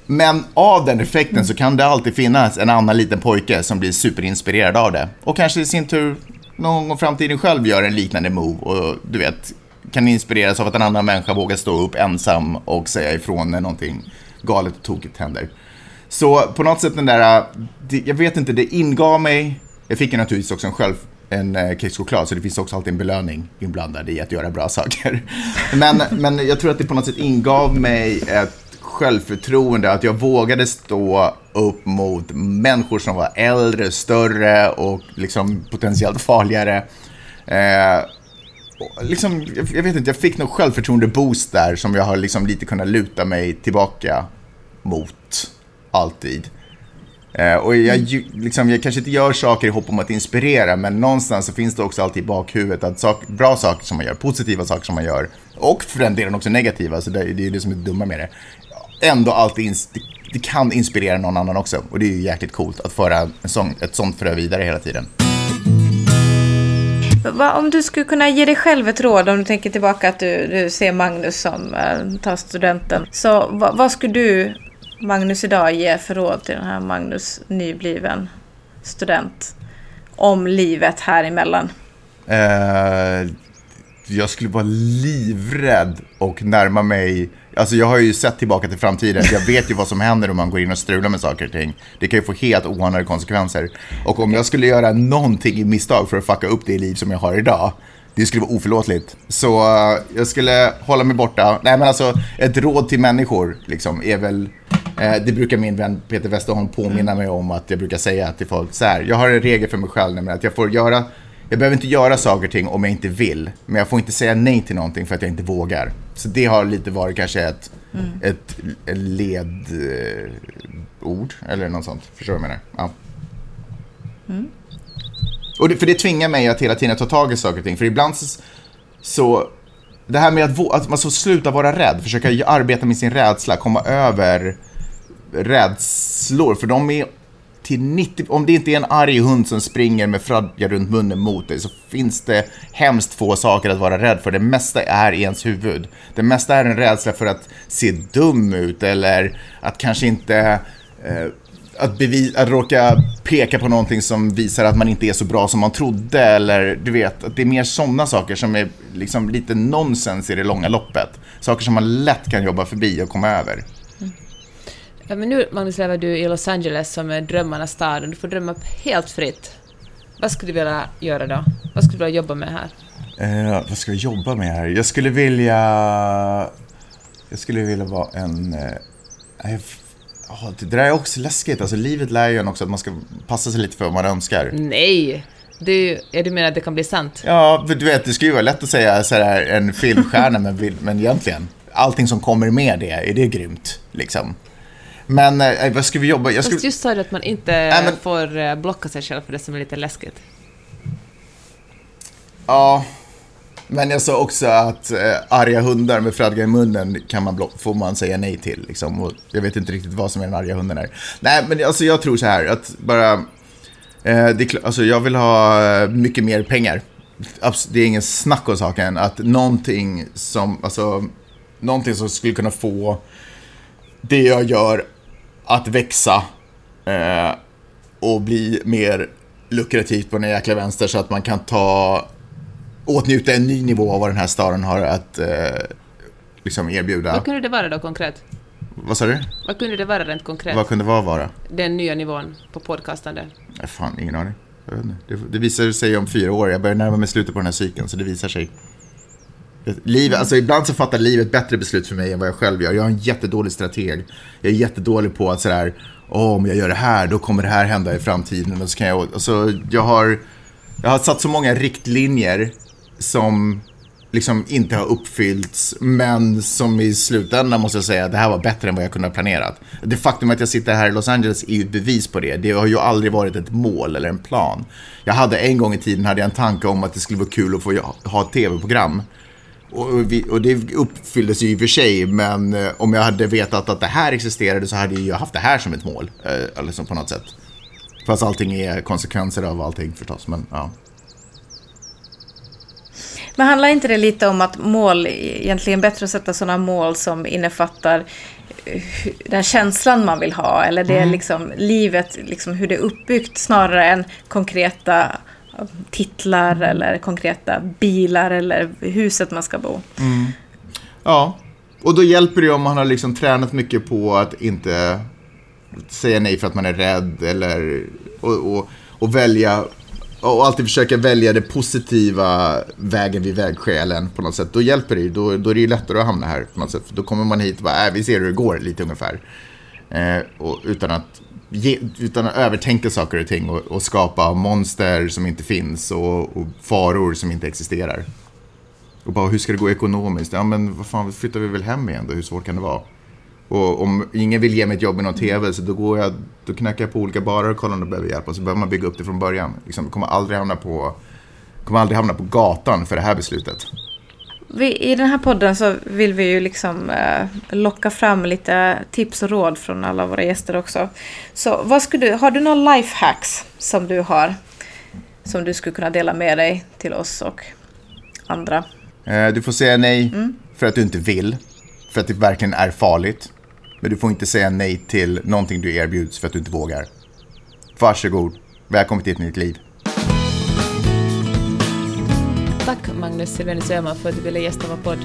Men av den effekten så kan det alltid finnas en annan liten pojke som blir superinspirerad av det. Och kanske i sin tur någon gång i framtiden själv gör en liknande move och du vet, kan inspireras av att en annan människa vågar stå upp ensam och säga ifrån när någonting galet och tokigt händer. Så på något sätt den där, äh, jag vet inte, det ingav mig, jag fick ju naturligtvis också en själv, en äh, kexchoklad, så det finns också alltid en belöning inblandad i att göra bra saker. Men, men jag tror att det på något sätt ingav mig ett självförtroende, att jag vågade stå upp mot människor som var äldre, större och liksom potentiellt farligare. Eh, liksom, jag vet inte, jag fick nog självförtroende-boost där som jag har liksom lite kunnat luta mig tillbaka mot, alltid. Eh, och jag, liksom, jag kanske inte gör saker i hopp om att inspirera, men någonstans så finns det också alltid i bakhuvudet att sak, bra saker som man gör, positiva saker som man gör, och för den delen också negativa, så det, det är det som är det dumma med det, ändå alltid det, kan inspirera någon annan också. Och det är ju jäkligt coolt att föra en sån, ett sånt frö vidare hela tiden. Om du skulle kunna ge dig själv ett råd om du tänker tillbaka att du, du ser Magnus som äh, tar studenten. Så vad, vad skulle du, Magnus, idag ge för råd till den här Magnus nybliven student om livet här emellan? Eh, jag skulle vara livrädd och närma mig Alltså jag har ju sett tillbaka till framtiden. Jag vet ju vad som händer om man går in och strular med saker och ting. Det kan ju få helt oanade konsekvenser. Och om jag skulle göra någonting i misstag för att fucka upp det liv som jag har idag, det skulle vara oförlåtligt. Så uh, jag skulle hålla mig borta. Nej men alltså, ett råd till människor liksom, är väl, uh, det brukar min vän Peter Westerholm påminna mig om att jag brukar säga till folk så här, jag har en regel för mig själv, nämligen att jag får göra jag behöver inte göra saker och ting om jag inte vill. Men jag får inte säga nej till någonting för att jag inte vågar. Så det har lite varit kanske ett, mm. ett, ett ledord. Eller något sånt. Förstår du vad jag menar? Ja. Mm. Och det, för det tvingar mig att hela tiden ta tag i saker och ting. För ibland så, så det här med att, att man så sluta vara rädd, försöka arbeta med sin rädsla, komma över rädslor. För de är till 90, om det inte är en arg hund som springer med fradga runt munnen mot dig så finns det hemskt få saker att vara rädd för. Det mesta är i ens huvud. Det mesta är en rädsla för att se dum ut eller att kanske inte eh, att, bevis, att råka peka på någonting som visar att man inte är så bra som man trodde eller du vet, att det är mer sådana saker som är liksom lite nonsens i det långa loppet. Saker som man lätt kan jobba förbi och komma över. Ja, men nu, Magnus, lever du i Los Angeles som är drömmarnas stad och du får drömma helt fritt. Vad skulle du vilja göra då? Vad skulle du vilja jobba med här? Eh, vad ska jag jobba med här? Jag skulle vilja... Jag skulle vilja vara en... Eh, oh, det där är också läskigt. Alltså, livet lär ju en också att man ska passa sig lite för vad man önskar. Nej! Du, är du menar att det kan bli sant? Ja, för du vet, det skulle ju vara lätt att säga så här, en filmstjärna, men, men egentligen, allting som kommer med det, är det grymt? Liksom. Men eh, vad ska vi jobba? Jag skulle... Fast just sa du att man inte äh, men... får eh, blocka sig själv för det som är lite läskigt. Ja, men jag sa också att eh, arga hundar med fradga i munnen kan man får man säga nej till. Liksom. Och jag vet inte riktigt vad som är den arga hunden är. Nej, men alltså, jag tror så här att bara... Eh, det, alltså, jag vill ha eh, mycket mer pengar. Det är ingen snack om saken. Att någonting som, alltså, någonting som skulle kunna få det jag gör att växa eh, och bli mer lukrativt på den jäkla vänster så att man kan ta åtnjuta en ny nivå av vad den här staden har att eh, liksom erbjuda. Vad kunde det vara då konkret? Vad sa du? Vad kunde det vara rent konkret? Vad kunde vad vara? Den nya nivån på podcastande. Nej, fan, ingen aning. Det, det visar sig om fyra år. Jag börjar närma mig slutet på den här cykeln, så det visar sig. Livet, alltså ibland så fattar livet bättre beslut för mig än vad jag själv gör. Jag är en jättedålig strateg. Jag är jättedålig på att sådär, oh, om jag gör det här, då kommer det här hända i framtiden. Och så kan jag, alltså, jag, har, jag har satt så många riktlinjer som liksom inte har uppfyllts, men som i slutändan måste jag säga, det här var bättre än vad jag kunde ha planerat. Det faktum att jag sitter här i Los Angeles är ju ett bevis på det. Det har ju aldrig varit ett mål eller en plan. Jag hade en gång i tiden hade jag en tanke om att det skulle vara kul att få ha ett tv-program och, vi, och det uppfylldes ju i och för sig, men eh, om jag hade vetat att det här existerade så hade jag haft det här som ett mål. Eh, liksom på något sätt. Fast allting är konsekvenser av allting förstås, men ja. Men handlar inte det lite om att mål, egentligen bättre att sätta sådana mål som innefattar den känslan man vill ha eller det mm. liksom livet, liksom hur det är uppbyggt snarare än konkreta titlar eller konkreta bilar eller huset man ska bo. Mm. Ja, och då hjälper det om man har liksom tränat mycket på att inte säga nej för att man är rädd eller och, och, och välja och alltid försöka välja det positiva vägen vid vägskälen på något sätt. Då hjälper det då, då är det ju lättare att hamna här på något sätt. Då kommer man hit och bara, äh, vi ser hur det går lite ungefär. Eh, och utan att ge, utan att övertänka saker och ting och, och skapa monster som inte finns och, och, faror som inte existerar. Och bara, hur ska det gå ekonomiskt? Ja, men vad fan, flyttar vi väl hem igen då? Hur svårt kan det vara? Och om ingen vill ge mig ett jobb i någon TV så då, går jag, då knackar jag på olika barer och kollar om de behöver hjälp. Och så behöver man bygga upp det från början. Liksom, kommer aldrig hamna på, kommer aldrig hamna på gatan för det här beslutet. Vi, I den här podden så vill vi ju liksom eh, locka fram lite tips och råd från alla våra gäster också. Så vad skulle du, har du några lifehacks som du har? Som du skulle kunna dela med dig till oss och andra? Eh, du får säga nej mm. för att du inte vill. För att det verkligen är farligt. Men du får inte säga nej till någonting du erbjuds för att du inte vågar. Varsågod. Välkommen till ett nytt liv. Tack Magnus Silvenius Öhman för att du ville gästa vår podd.